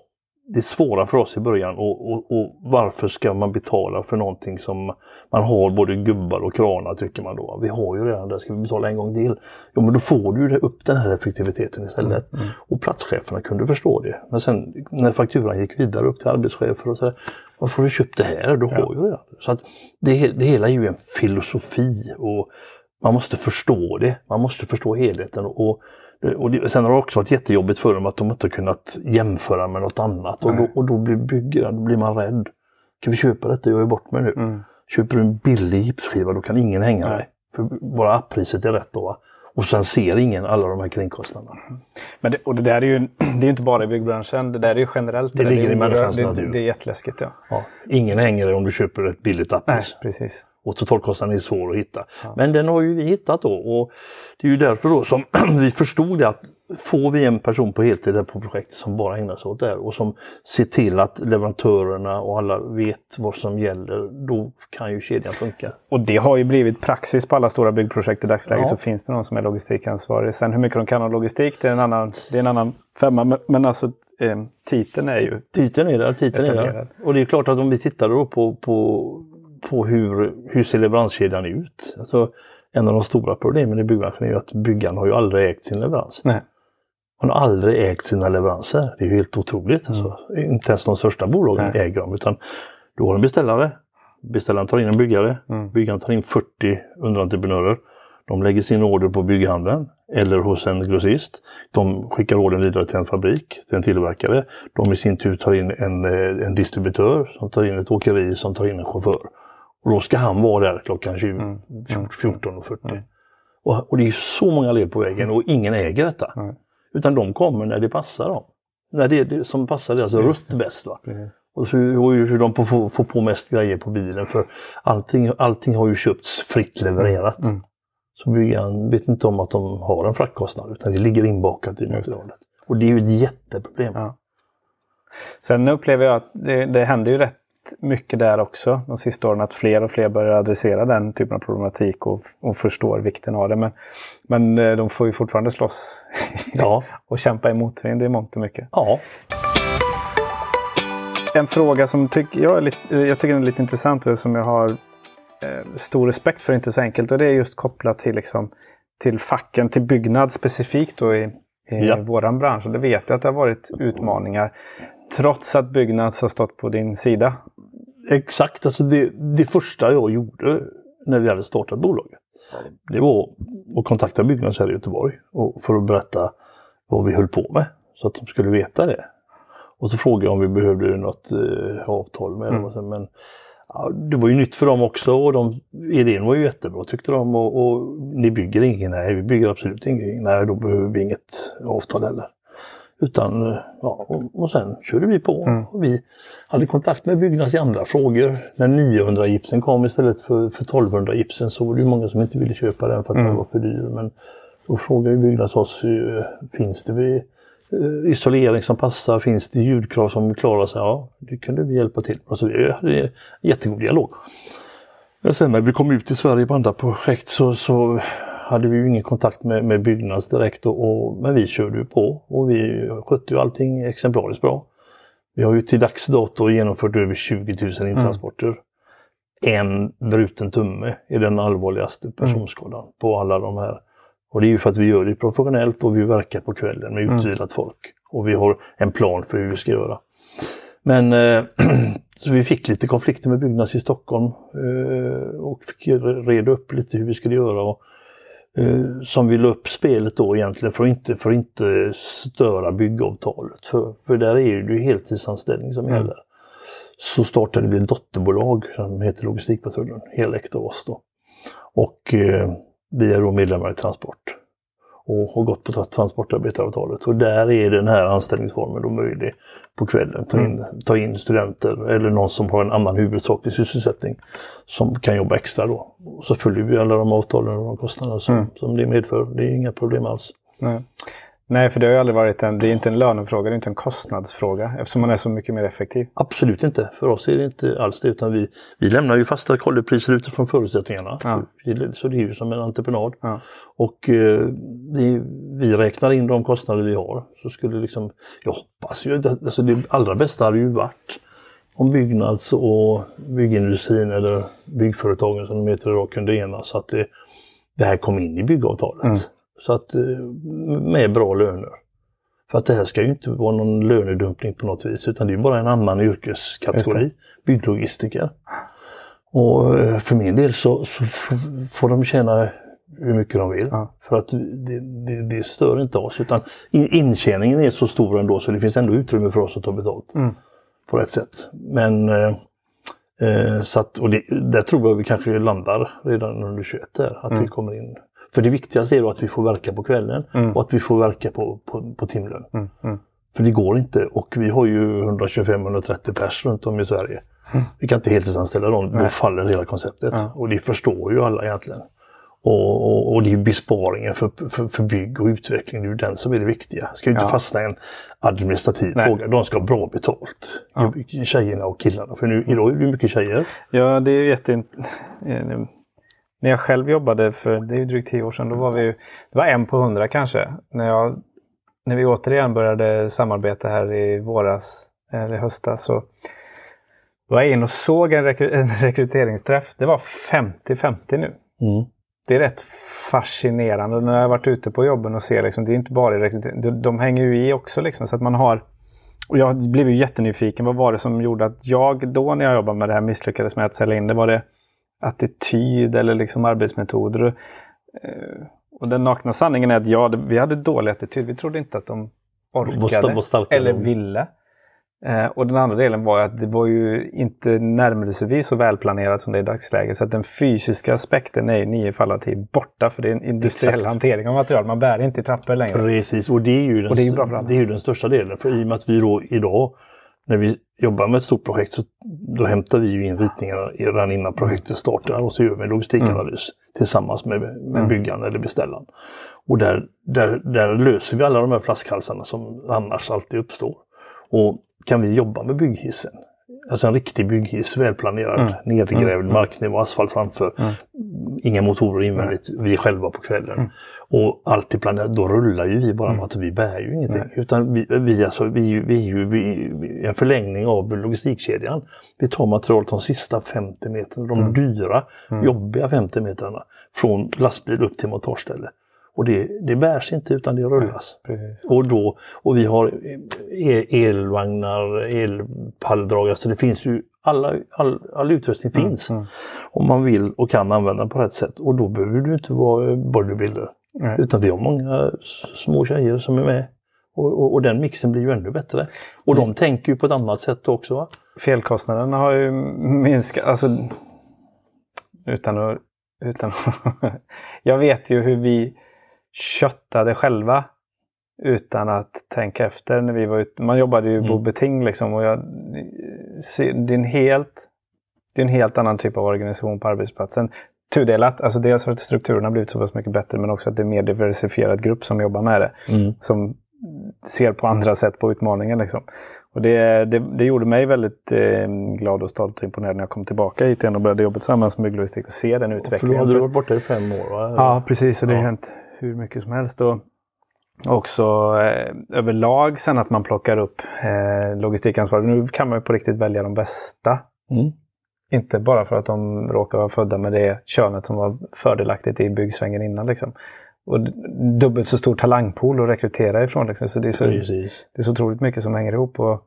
det svåra för oss i början. Och, och, och varför ska man betala för någonting som man har både gubbar och kranar tycker man då. Vi har ju redan det, ska vi betala en gång till? Jo men då får du ju upp den här effektiviteten istället. Mm. Och platscheferna kunde förstå det. Men sen när fakturan gick vidare upp till arbetschefer och så där, varför har du köpt det här? Du har ju redan. Så att det, det hela är ju en filosofi och man måste förstå det. Man måste förstå helheten. Och, och det, sen har det också varit jättejobbigt för dem att de inte har kunnat jämföra med något annat. Och då, Nej. och då blir byggaren, då blir man rädd. Kan vi köpa detta? Jag är bort med nu. Mm. Köper du en billig gipsskiva då kan ingen hänga Nej. dig. För bara apppriset är rätt då. Va? Och sen ser ingen alla de här kringkostnaderna. Men det, och det där är ju det är inte bara i byggbranschen, det där är ju generellt. Det ligger är i människans det, natur. Det, det är jätteläskigt. Ja. Ja, ingen hänger dig om du köper ett billigt Nej, appris. precis. Och totalkostnaden är svår att hitta. Ja. Men den har ju vi hittat då. Och det är ju därför då som vi förstod att får vi en person på heltid på projektet som bara ägnar sig åt det här och som ser till att leverantörerna och alla vet vad som gäller, då kan ju kedjan funka. Och det har ju blivit praxis på alla stora byggprojekt i dagsläget. Ja. Så finns det någon som är logistikansvarig. Sen hur mycket de kan om logistik, det är en annan, det är en annan femma. Men, men alltså eh, titeln är ju... Titeln är där, titeln är där. Och det är klart att om vi tittar då på, på, på hur, hur ser leveranskedjan ut? Alltså, en av de stora problemen i byggbranschen är ju att byggaren har ju aldrig ägt sin leverans. Nej. Han har aldrig ägt sina leveranser. Det är ju helt otroligt. Alltså, inte ens de största bolagen Mm. Nej. äger dem. Utan du har en beställare. Beställaren tar in en byggare. Mm. Byggaren tar in 40 underentreprenörer. De lägger sin order på bygghandeln eller hos en grossist. De skickar ordern vidare till en fabrik, till en tillverkare. De i sin tur tar in en, eh, en distributör som tar in ett åkeri som tar in en chaufför. Och då ska han vara där klockan 20, Mm. 14.40. Mm. Och, och det är så många led på vägen och ingen äger detta. Mm. Utan de kommer när det passar dem. När det det som passar deras Just rutt bäst. Va? Precis. Och så, hur de får, får på mest grejer på bilen. För allting, allting har ju köpts fritt levererat. Mm. Så byggaren vet inte om att de har en fraktkostnad utan det ligger inbakat i materialet. Och det är ju ett jätteproblem. Ja. Sen upplever jag att det, det händer ju rätt mycket där också de sista åren. Att fler och fler börjar adressera den typen av problematik och, och förstår vikten av det. Men, men eh, de får ju fortfarande slåss Ja. och kämpa emot det i mångt och mycket. ja. En fråga som tyck, jag, är lite, jag tycker är lite intressant och som jag har eh, stor respekt för, inte så enkelt. Och det är just kopplat till, liksom, till facken, till byggnad specifikt då i, i Ja. våran bransch. Och det vet jag att det har varit utmaningar. Trots att Byggnads har stått på din sida. Exakt, alltså det, det första jag gjorde när vi hade startat bolaget. Det var att kontakta Byggnads här i Göteborg och för att berätta vad vi höll på med. Så att de skulle veta det. Och så frågade jag om vi behövde något eh, avtal med dem. Mm. Och så, men ja, det var ju nytt för dem också och de, idén var ju jättebra tyckte de. Och, och ni bygger ingenting? Nej, vi bygger absolut ingenting. Nej, då behöver vi inget avtal heller. Utan, eh, ja, och, och sen körde vi på. Mm. Och vi hade kontakt med Byggnads i andra frågor. När 900 gipsen kom istället för, för 1200 gipsen så var det ju många som inte ville köpa den för att Mm. den var för dyr. Men då frågade Byggnads oss, eh, finns det eh, isolering som passar? Finns det ljudkrav som klarar sig? Ja, det kunde vi hjälpa till. Och så vi hade en jättegod dialog. Men sen när vi kom ut i Sverige på andra projekt så, så hade vi ju ingen kontakt med, med Byggnads direkt. Och, och, men vi körde ju på och vi skötte ju allting exemplariskt bra. Vi har ju till dags dato genomfört över 20 000 intransporter. En bruten tumme är den allvarligaste personskadan på alla de här. Och det är ju för att vi gör det professionellt och vi verkar på kvällen med utvilat folk. Och vi har en plan för hur vi ska göra. Men eh, så vi fick lite konflikter med Byggnads i Stockholm eh, och fick reda upp lite hur vi skulle göra. Och, som vi la upp spelet då egentligen för att inte, för att inte störa byggavtalet. För, för där är det ju heltidsanställning som Mm. gäller. Så startade vi ett dotterbolag som heter Logistikpatrullen, oss då. Och eh, vi är då medlemmar i Transport och har gått på tra- transportarbetaravtalet. Och där är den här anställningsformen då möjlig på kvällen. Ta in, ta in studenter eller någon som har en annan huvudsaklig sysselsättning som kan jobba extra då. Och så följer vi alla de avtalen och de kostnader som, Mm. som det medför. Det är inga problem alls. Nej. Nej, för det har ju aldrig varit en, det är inte en lönefråga, det är inte en kostnadsfråga eftersom man är så mycket mer effektiv. Absolut inte. För oss är det inte alls det. Utan vi, vi lämnar ju fasta kollopriser utifrån förutsättningarna. Ja. Så, det är ju som en entreprenad. Ja. Och eh, vi, vi räknar in de kostnader vi har. Så skulle liksom, jag hoppas ju, alltså det allra bästa hade ju varit om Byggnads och byggindustrin eller byggföretagen som de heter idag kunde enas så att det, det här kom in i byggavtalet. Mm. Så att eh, med bra löner. För att det här ska ju inte vara någon lönedumpning på något vis utan det är bara en annan yrkeskategori. Bygglogistiker. Och eh, för min del så, så får de tjäna hur mycket de vill. Ja. För att det, det, det stör inte oss utan in- intjäningen är så stor ändå så det finns ändå utrymme för oss att ta betalt. Mm. På rätt sätt. Men eh, eh, så att, och det, där tror jag vi kanske landar redan under 21 där. Att Mm. vi kommer in. För det viktigaste är då att vi får verka på kvällen Mm. och att vi får verka på, på, på timlön. Mm. Mm. För det går inte och vi har ju 125-130 pers runt om i Sverige. Vi kan inte heltidsanställa dem, då faller hela konceptet. Och det förstår ju alla egentligen. Och, och, och det är besparingen för, för, för bygg och utveckling, det är ju den som är det viktiga. Ska ju inte Ja. fastna i en administrativ Nej. fråga. De ska ha bra betalt. Ja. Tjejerna och killarna. För nu, idag är det ju mycket tjejer. Ja, det är ju jätte... När jag själv jobbade för, det är drygt tio år sedan, då var vi ju, det var en på hundra kanske. När, jag, när vi återigen började samarbeta här i våras, eller höstas, så var jag in och såg en, rekry, en rekryteringsträff. Det var 50-50 nu. Mm. Det är rätt fascinerande när jag har varit ute på jobben och ser liksom, det är inte bara i rekrytering, de, de hänger ju i också liksom så att man har och jag blev ju jättenyfiken. Vad var det som gjorde att jag då när jag jobbade med det här misslyckades med att sälja in det? Var det attityd eller liksom arbetsmetoder? Eh, Och den nakna sanningen är att ja, vi hade dålig attityd. Vi trodde inte att de orkade eller ville. Eh, och den andra delen var att det var ju inte närmelsevis så välplanerat som det är i dagsläget. Så att den fysiska aspekten är i nio fall av tio borta. För det är en industriell Exakt. hantering av material. Man bär inte i trappor längre. Precis, och det är ju den, Och det är ju bra för alla. det är den största delen. För i och med att vi då idag, när vi jobbar med ett stort projekt, så då hämtar vi ju in ritningarna redan innan projektet startar och så gör vi en logistikanalys tillsammans med, med Mm. byggaren eller beställaren. Och där, där, där löser vi alla de här flaskhalsarna som annars alltid uppstår. Och kan vi jobba med bygghissen, alltså en riktig bygghiss, välplanerad, Mm. nedgrävd, Mm. marknivå, asfalt framför, Mm. inga motorer invändigt, vi är själva på kvällen. Mm. Och allt är planerat, då rullar ju vi bara, Mm. att vi bär ju ingenting. Nej. Utan vi, vi, alltså, vi, vi är ju vi, en förlängning av logistikkedjan. Vi tar material de sista 50 meterna, de Mm. dyra, Mm. jobbiga 50 meterna. Från lastbil upp till montageställe. Och det, det bärs inte utan det rullas. Precis. Och, då, och vi har e- elvagnar, elpalldragare, så det finns ju alla, all, all utrustning finns. Mm. Om man vill och kan använda den på rätt sätt. Och då behöver du inte vara bodybuilder. Nej. Utan vi har många små tjejer som är med. Och, och, och den mixen blir ju ännu bättre. Och de tänker ju på ett annat sätt också. Va? Felkostnaderna har ju minskat. Alltså, utan att... Utan jag vet ju hur vi köttade själva utan att tänka efter när vi var ute. Man jobbade ju Mm. beting liksom. Och jag, det, är en helt, det är en helt annan typ av organisation på arbetsplatsen. Tudelat. Alltså dels har strukturerna blivit så pass mycket bättre men också att det är en mer diversifierad grupp som jobbar med det. Som ser på andra sätt på utmaningen. Liksom. Och det, det, det gjorde mig väldigt eh, glad och stolt och imponerad när jag kom tillbaka hit igen och började jobba tillsammans med bygglogistik och se den För då utvecklingen. hade du För- varit borta i fem år va? Ja, precis. Och det har Ja. hänt hur mycket som helst. Och också eh, överlag sen att man plockar upp eh, logistikansvaret. Nu kan man ju på riktigt välja de bästa. Mm. Inte bara för att de råkar vara födda med det könet som var fördelaktigt i byggsvängen innan. Liksom. Och dubbelt så stor talangpool att rekrytera ifrån. Liksom. Så det, är så, Precis. det är så otroligt mycket som hänger ihop. Och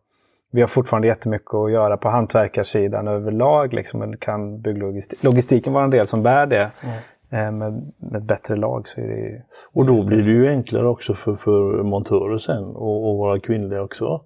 vi har fortfarande jättemycket att göra på hantverkarsidan överlag. Liksom, men kan bygglogistik, logistiken vara en del som bär det. eh, med, med ett bättre lag så är det ju... Och då blir det ju enklare också för, för montörer sen och, och vara kvinnliga också.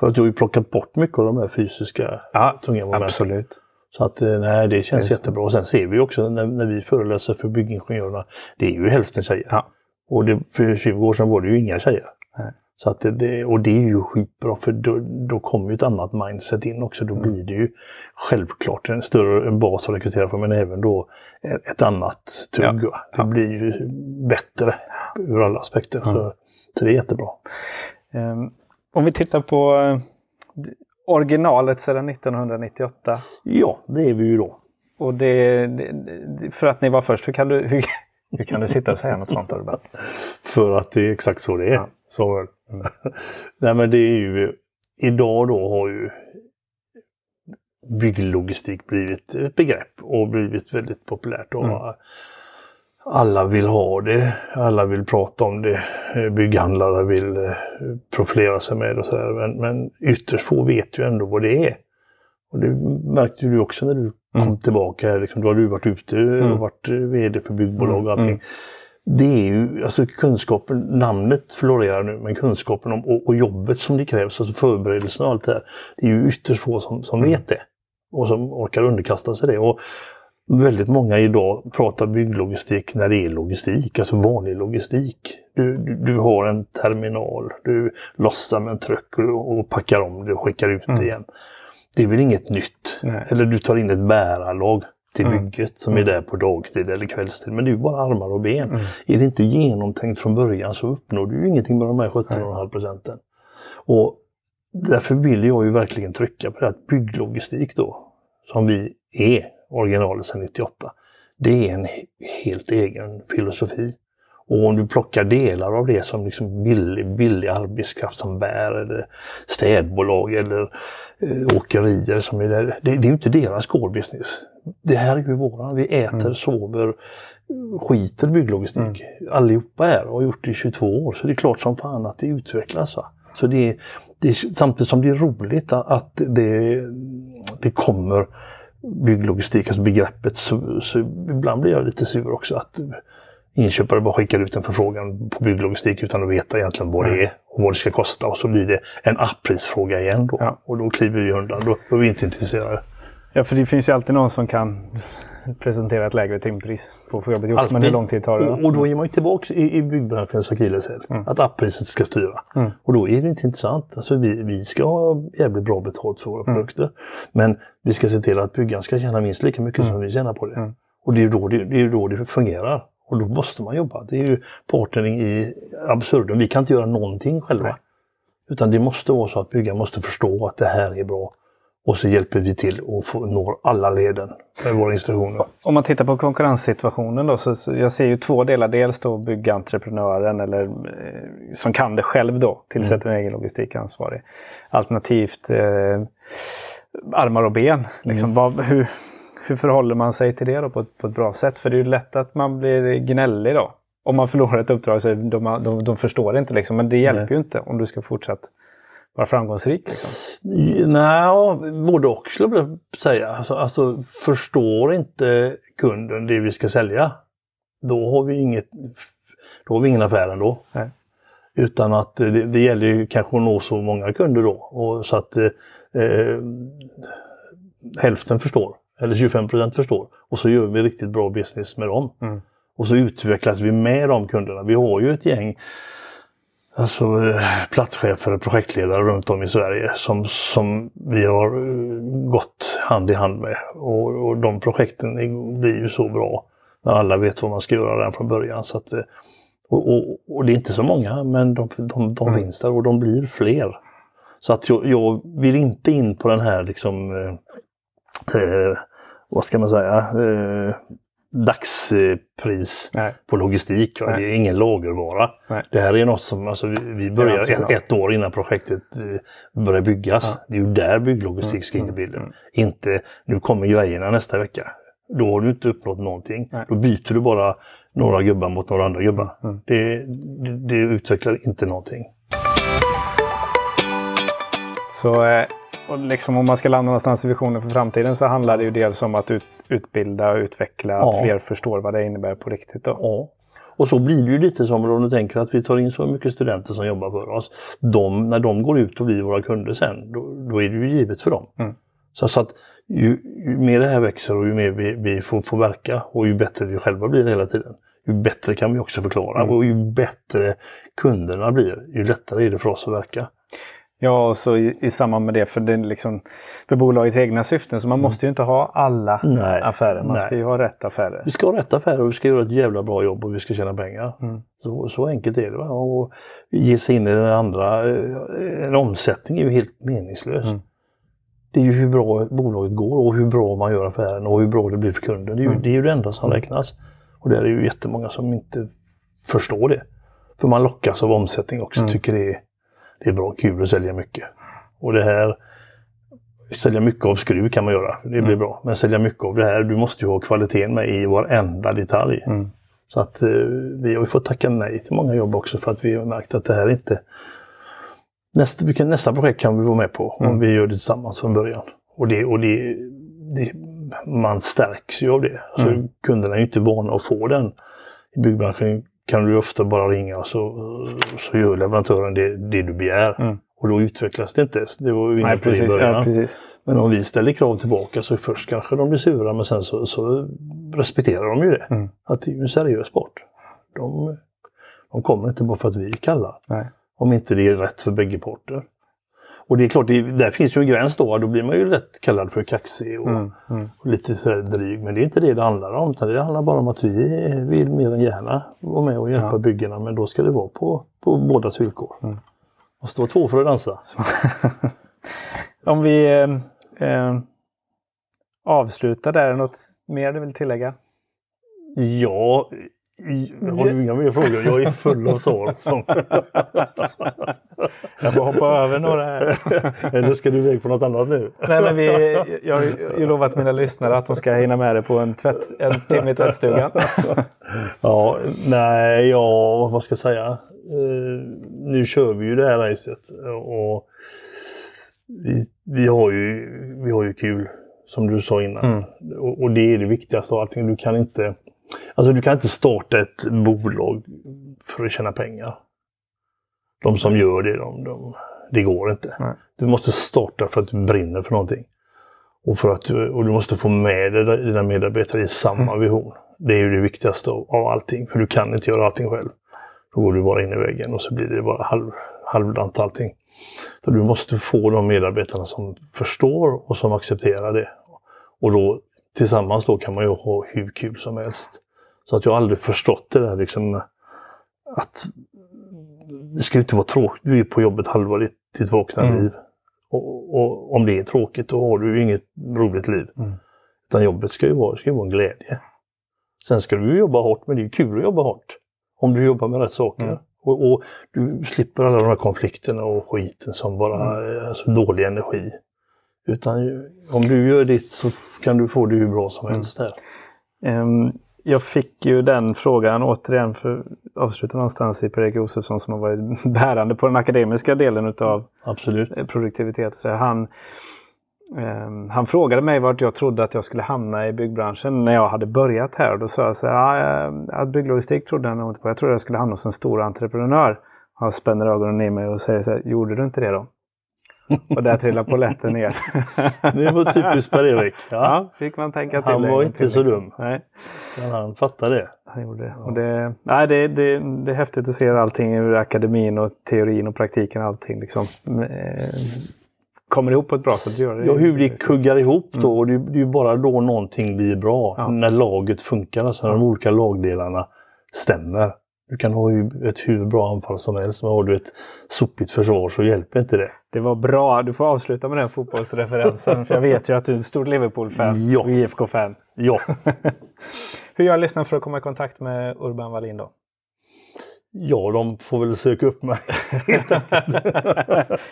För att du har ju plockat bort mycket av de här fysiska Ja, tunga momenten. absolut. Så att eh, nej, det känns Just jättebra. Och sen ser vi också när, när vi föreläser för byggingenjörerna, det är ju hälften tjejer. Ja. Och det, för 20 år sedan var det ju inga tjejer. Nej. Så att det- och det är ju skitbra för då, då kommer ju ett annat mindset in också. Mm. Då blir det ju självklart en större bas att rekrytera från men även då ett, annat tugg. Ja. Det blir ju bättre ur alla aspekter. Så, så det är jättebra. Ehm, om vi tittar på eh, originalet sedan 1998. Ja, det är vi ju då. Och det, det, för att ni var först, hur kan du, hur, hur kan du sitta och säga något sånt Urban? För att det är exakt så det är. Ja. Så, Nej men det är ju, idag då har ju bygglogistik blivit ett begrepp och blivit väldigt populärt. Och Mm. Alla vill ha det, alla vill prata om det, Eh, bygghandlare vill eh, profilera sig med och sådär. Men, men ytterst få vet ju ändå vad det är. Och det märkte du också när du kom Mm. tillbaka. Liksom, då har du varit ute och varit eh, VD för byggbolag och allting. Mm. Det är ju, alltså kunskapen, namnet florerar nu, men kunskapen om och, och jobbet som det krävs, alltså förberedelserna och allt det här. Det är ju ytterst få som, som vet det. Och som orkar underkasta sig det. Och väldigt många idag pratar bygglogistik när det är logistik, alltså vanlig logistik. Du, du, du har en terminal, du lossar med en truck och, och packar om det och skickar ut det igen. Det är väl inget nytt. Nej. Eller du tar in ett bärarlag till Mm. bygget som är där på dagtid eller kvällstid. Men det är ju bara armar och ben. Mm. Är det inte genomtänkt från början så uppnår du ju ingenting med de här 17,5 procenten. Och därför vill jag ju verkligen trycka på det att bygglogistik då, som vi är originalet sedan 98, det är en he- helt egen filosofi. Och om du plockar delar av det som liksom billig, billig arbetskraft som bär eller städbolag eller eh, åkerier som är där. Det, det är inte deras core business. Det här är ju våran. Vi äter, sover, skiter bygglogistik. Allihopa är och har gjort det i 22 år. Så det är klart som fan att det utvecklas. Va? Så det är, det är, samtidigt som det är roligt att- att det, det kommer bygglogistik, alltså begreppet, så, så ibland blir jag lite sur också att inköpare bara skickar ut en förfrågan på bygglogistik utan att veta egentligen vad det är och vad det ska kosta. Och så blir det en apprisfråga igen då. Ja. Och då kliver vi undan. Då, då är vi inte intresserade. Ja, för det finns ju alltid någon som kan presentera ett lägre timpris på att få jobbet gjort. Men Alltid. hur lång tid tar det? Och, då? och då är man ju tillbaka i, i byggbranschens akilleshäl. Att appriset ska styra. Mm. Och då är det inte intressant. Alltså vi, vi ska ha jävligt bra betalt för våra Mm. produkter. Men vi ska se till att byggaren ska tjäna minst lika mycket som vi tjänar på det. Mm. Och det är ju då det, det, är då det fungerar. Och då måste man jobba. Det är ju partnering i absurdum. Vi kan inte göra någonting själva. Nej. Utan det måste vara så att byggaren måste förstå att det här är bra. Och så hjälper vi till och får, når alla leden med våra instruktioner. Om man tittar på konkurrenssituationen då, så, så jag ser ju två delar. Dels då byggentreprenören eller eh, som kan det själv då, tillsätter en egen logistikansvarig. Alternativt eh, armar och ben. Liksom, vad, hur, hur förhåller man sig till det då på ett, på ett bra sätt? För det är ju lätt att man blir gnällig då. Om man förlorar ett uppdrag så de, de, de förstår inte liksom. Men det hjälper Nej. ju inte om du ska fortsätta vara framgångsrik. Liksom. Nej, både och skulle jag säga. Alltså, alltså, förstår inte kunden det vi ska sälja, då har vi, inget, då har vi ingen affär ändå. Nej. Utan att det, det gäller ju kanske att nå så många kunder då. Och så att eh, hälften förstår, eller 25 procent förstår. Och så gör vi riktigt bra business med dem. Mm. Och så utvecklas vi med de kunderna. Vi har ju ett gäng alltså, eh, platschefer och projektledare runt om i Sverige som, som vi har eh, gått hand i hand med. Och, och de projekten blir ju så bra när alla vet vad man ska göra redan från början. Så att, eh, och, och, och det är inte så många, men de, de, de Mm. finns där och de blir fler. Så att jag, jag vill inte in på den här liksom, eh, vad ska man säga, eh, dagspris Nej. på logistik. Nej. Det är ingen lagervara. Nej. Det här är något som, alltså, vi, börjar ett, ett år innan projektet eh, börjar byggas. Ja. Det är ju där bygglogistik ska in i bilden. Inte, nu kommer grejerna nästa vecka. Då har du inte uppnått någonting. Nej. Då byter du bara några gubbar mot några andra gubbar. Mm. Det, det, det utvecklar inte någonting. Så eh, och liksom om man ska landa någonstans i visionen för framtiden så handlar det ju dels om att ut, utbilda och utveckla, Ja. att fler förstår vad det innebär på riktigt. Då. Ja. Och så blir det ju lite som om du tänker att vi tar in så mycket studenter som jobbar för oss. De, när de går ut och blir våra kunder sen, då, då är det ju givet för dem. Mm. Så, så att ju, ju mer det här växer och ju mer vi, vi får, får verka och ju bättre vi själva blir hela tiden, ju bättre kan vi också förklara. Mm. Och ju bättre kunderna blir, ju lättare är det för oss att verka. Ja, och så i, i samband med det för, det är liksom, för bolagets egna syften. Så man måste ju inte ha alla Mm. Nej. affärer. Man Nej. ska ju ha rätt affärer. Vi ska ha rätt affärer och vi ska göra ett jävla bra jobb och vi ska tjäna pengar. Mm. Så, så enkelt är det. Va? Och ge sig in i den andra, eh, en omsättning är ju helt meningslös. Mm. Det är ju hur bra bolaget går och hur bra man gör affären och hur bra det blir för kunden. Det är ju, Mm. det, är ju det enda som räknas. Och där är ju jättemånga som inte förstår det. För man lockas av omsättning också, Mm. tycker det är, det är bra, kul att sälja mycket. Och det här, sälja mycket av skruv kan man göra, det blir Mm. bra. Men sälja mycket av det här, du måste ju ha kvaliteten med i varenda detalj. Mm. Så att eh, vi har ju fått tacka nej till många jobb också för att vi har märkt att det här inte... Nästa, vi kan, nästa projekt kan vi vara med på om Mm. vi gör det tillsammans från början. Och, det, och det, det, man stärks ju av det. Alltså, Mm. Kunderna är ju inte vana att få den. I byggbranschen kan du ofta bara ringa så, så gör leverantören det, det du begär. Mm. Och då utvecklas det inte. Det var vi inne på det i precis. början. Ja, precis. Men om vi ställer krav tillbaka så först kanske de blir sura men sen så, så respekterar de ju det. Mm. Att det är ju en seriös sport. De, de kommer inte bara för att vi kallar. Nej. Om inte det är rätt för bägge parter. Och det är klart, det, där finns ju en gräns då. Då blir man ju lätt kallad för kaxig och, Mm. Mm. och lite sådär dryg. Men det är inte det det handlar om. Det handlar bara om att vi vill mer än gärna vara med och hjälpa Ja. byggena. Men då ska det vara på, på bådas villkor. Mm. Måste vara två för att dansa. Om vi eh, eh, avslutar där, något mer du vill tillägga? Ja, har du inga mer frågor? Jag är full av. Som... Jag får hoppa över några här. Eller ska du iväg på något annat nu? Nej, men vi, jag har ju lovat mina lyssnare att de ska hinna med det på en, tvätt, en timme i tvättstugan. Ja, nej, ja, vad ska jag säga? Eh, nu kör vi ju det här racet och vi, vi, har ju, vi har ju kul, som du sa innan. Mm. Och, och det är det viktigaste av allting. Du kan inte, alltså du kan inte starta ett bolag för att tjäna pengar. De som gör det, de, de, det går inte. Nej. Du måste starta för att du brinner för någonting. Och, för att du, och du måste få med dig dina medarbetare i samma Mm. vision. Det är ju det viktigaste av, av allting. För du kan inte göra allting själv. Då går du bara in i väggen och så blir det bara halv, halvdant allting. Så du måste få de medarbetarna som förstår och som accepterar det. Och då tillsammans då kan man ju ha hur kul som helst. Så att jag har aldrig förstått det där liksom att det ska inte vara tråkigt. Du är på jobbet halva ditt, vakna Mm. liv. Och, och om det är tråkigt då har du inget roligt liv. Mm. Utan jobbet ska ju vara, ska ju vara en glädje. Sen ska du ju jobba hårt, men det är kul att jobba hårt. Om du jobbar med rätt saker. Mm. Och, och du slipper alla de här konflikterna och skiten som bara Mm. är alltså, dålig energi. Utan om du gör ditt så kan du få det hur bra som Mm. helst där. Ehm, jag fick ju den frågan återigen för att avsluta någonstans i Per-Erik Josefsson som har varit bärande på den akademiska delen utav Absolut. eh, produktivitet. Så han, ehm, han frågade mig vart jag trodde att jag skulle hamna i byggbranschen när jag hade börjat här. Och då sa jag så här, "Ja, eh, att bygglogistik trodde jag nog inte på. Jag trodde jag skulle hamna hos en stor entreprenör. Han spänner ögonen i mig och säger så här, gjorde du inte det då? Och där trillar polletten ner. Det var typiskt Per-Erik. Ja. Ja, fick man tänka till. Han var inte till, så liksom. dum. Nej. Men han fattar det. Han gjorde det. Och det, nej, det, det, det är häftigt att se allting ur akademin och teorin och praktiken. Allting liksom, eh, kommer ihop på ett bra sätt. Gör det. Ja, hur det kuggar ihop Mm. då. Och det, det är ju bara då någonting blir bra. Ja. När laget funkar, alltså när de olika lagdelarna stämmer. Du kan ha ett hur bra anfall som helst, men har du ett sopigt försvar så hjälper inte det. Det var bra. Du får avsluta med den fotbollsreferensen. för jag vet ju att du är ett stort Liverpool-fan. Ja. och IFK-fan. Ja, Hur gör lyssnaren för att komma i kontakt med Urban Wallin då? Ja de får väl söka upp mig.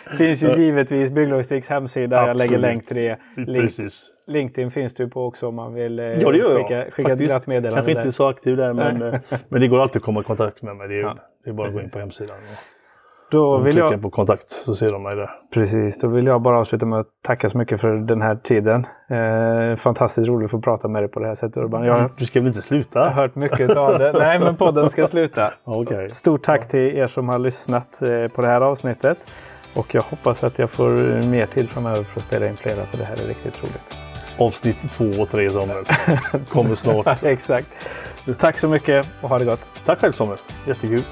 finns ju givetvis Bygglogistiks hemsida. Jag lägger Absolut. länk till det. Link, Precis. LinkedIn finns du på också om man vill eh, Ja, det gör jag. skicka, skicka ett Faktiskt. glatt meddelande. Kanske där. inte så aktiv där, men, eh, men det går alltid att komma i kontakt med mig. Det är, Ja, det är bara att gå in på hemsidan. Då vill klickar jag, på kontakt så ser de mig där. precis, då vill jag bara avsluta med att tacka så mycket för den här tiden. Eh, fantastiskt roligt att få prata med dig på det här sättet Urban. Jag har Du ska väl inte sluta? hört mycket av det. Nej, men podden ska sluta. Okej. Stort tack till er som har lyssnat eh, på det här avsnittet. Och jag hoppas att jag får mer tid framöver för att spela in flera, för det här är riktigt roligt. Avsnitt två och tre Samuel. Kommer snart. Exakt. Tack så mycket och ha det gott. Tack själv Samuel. Jättekul.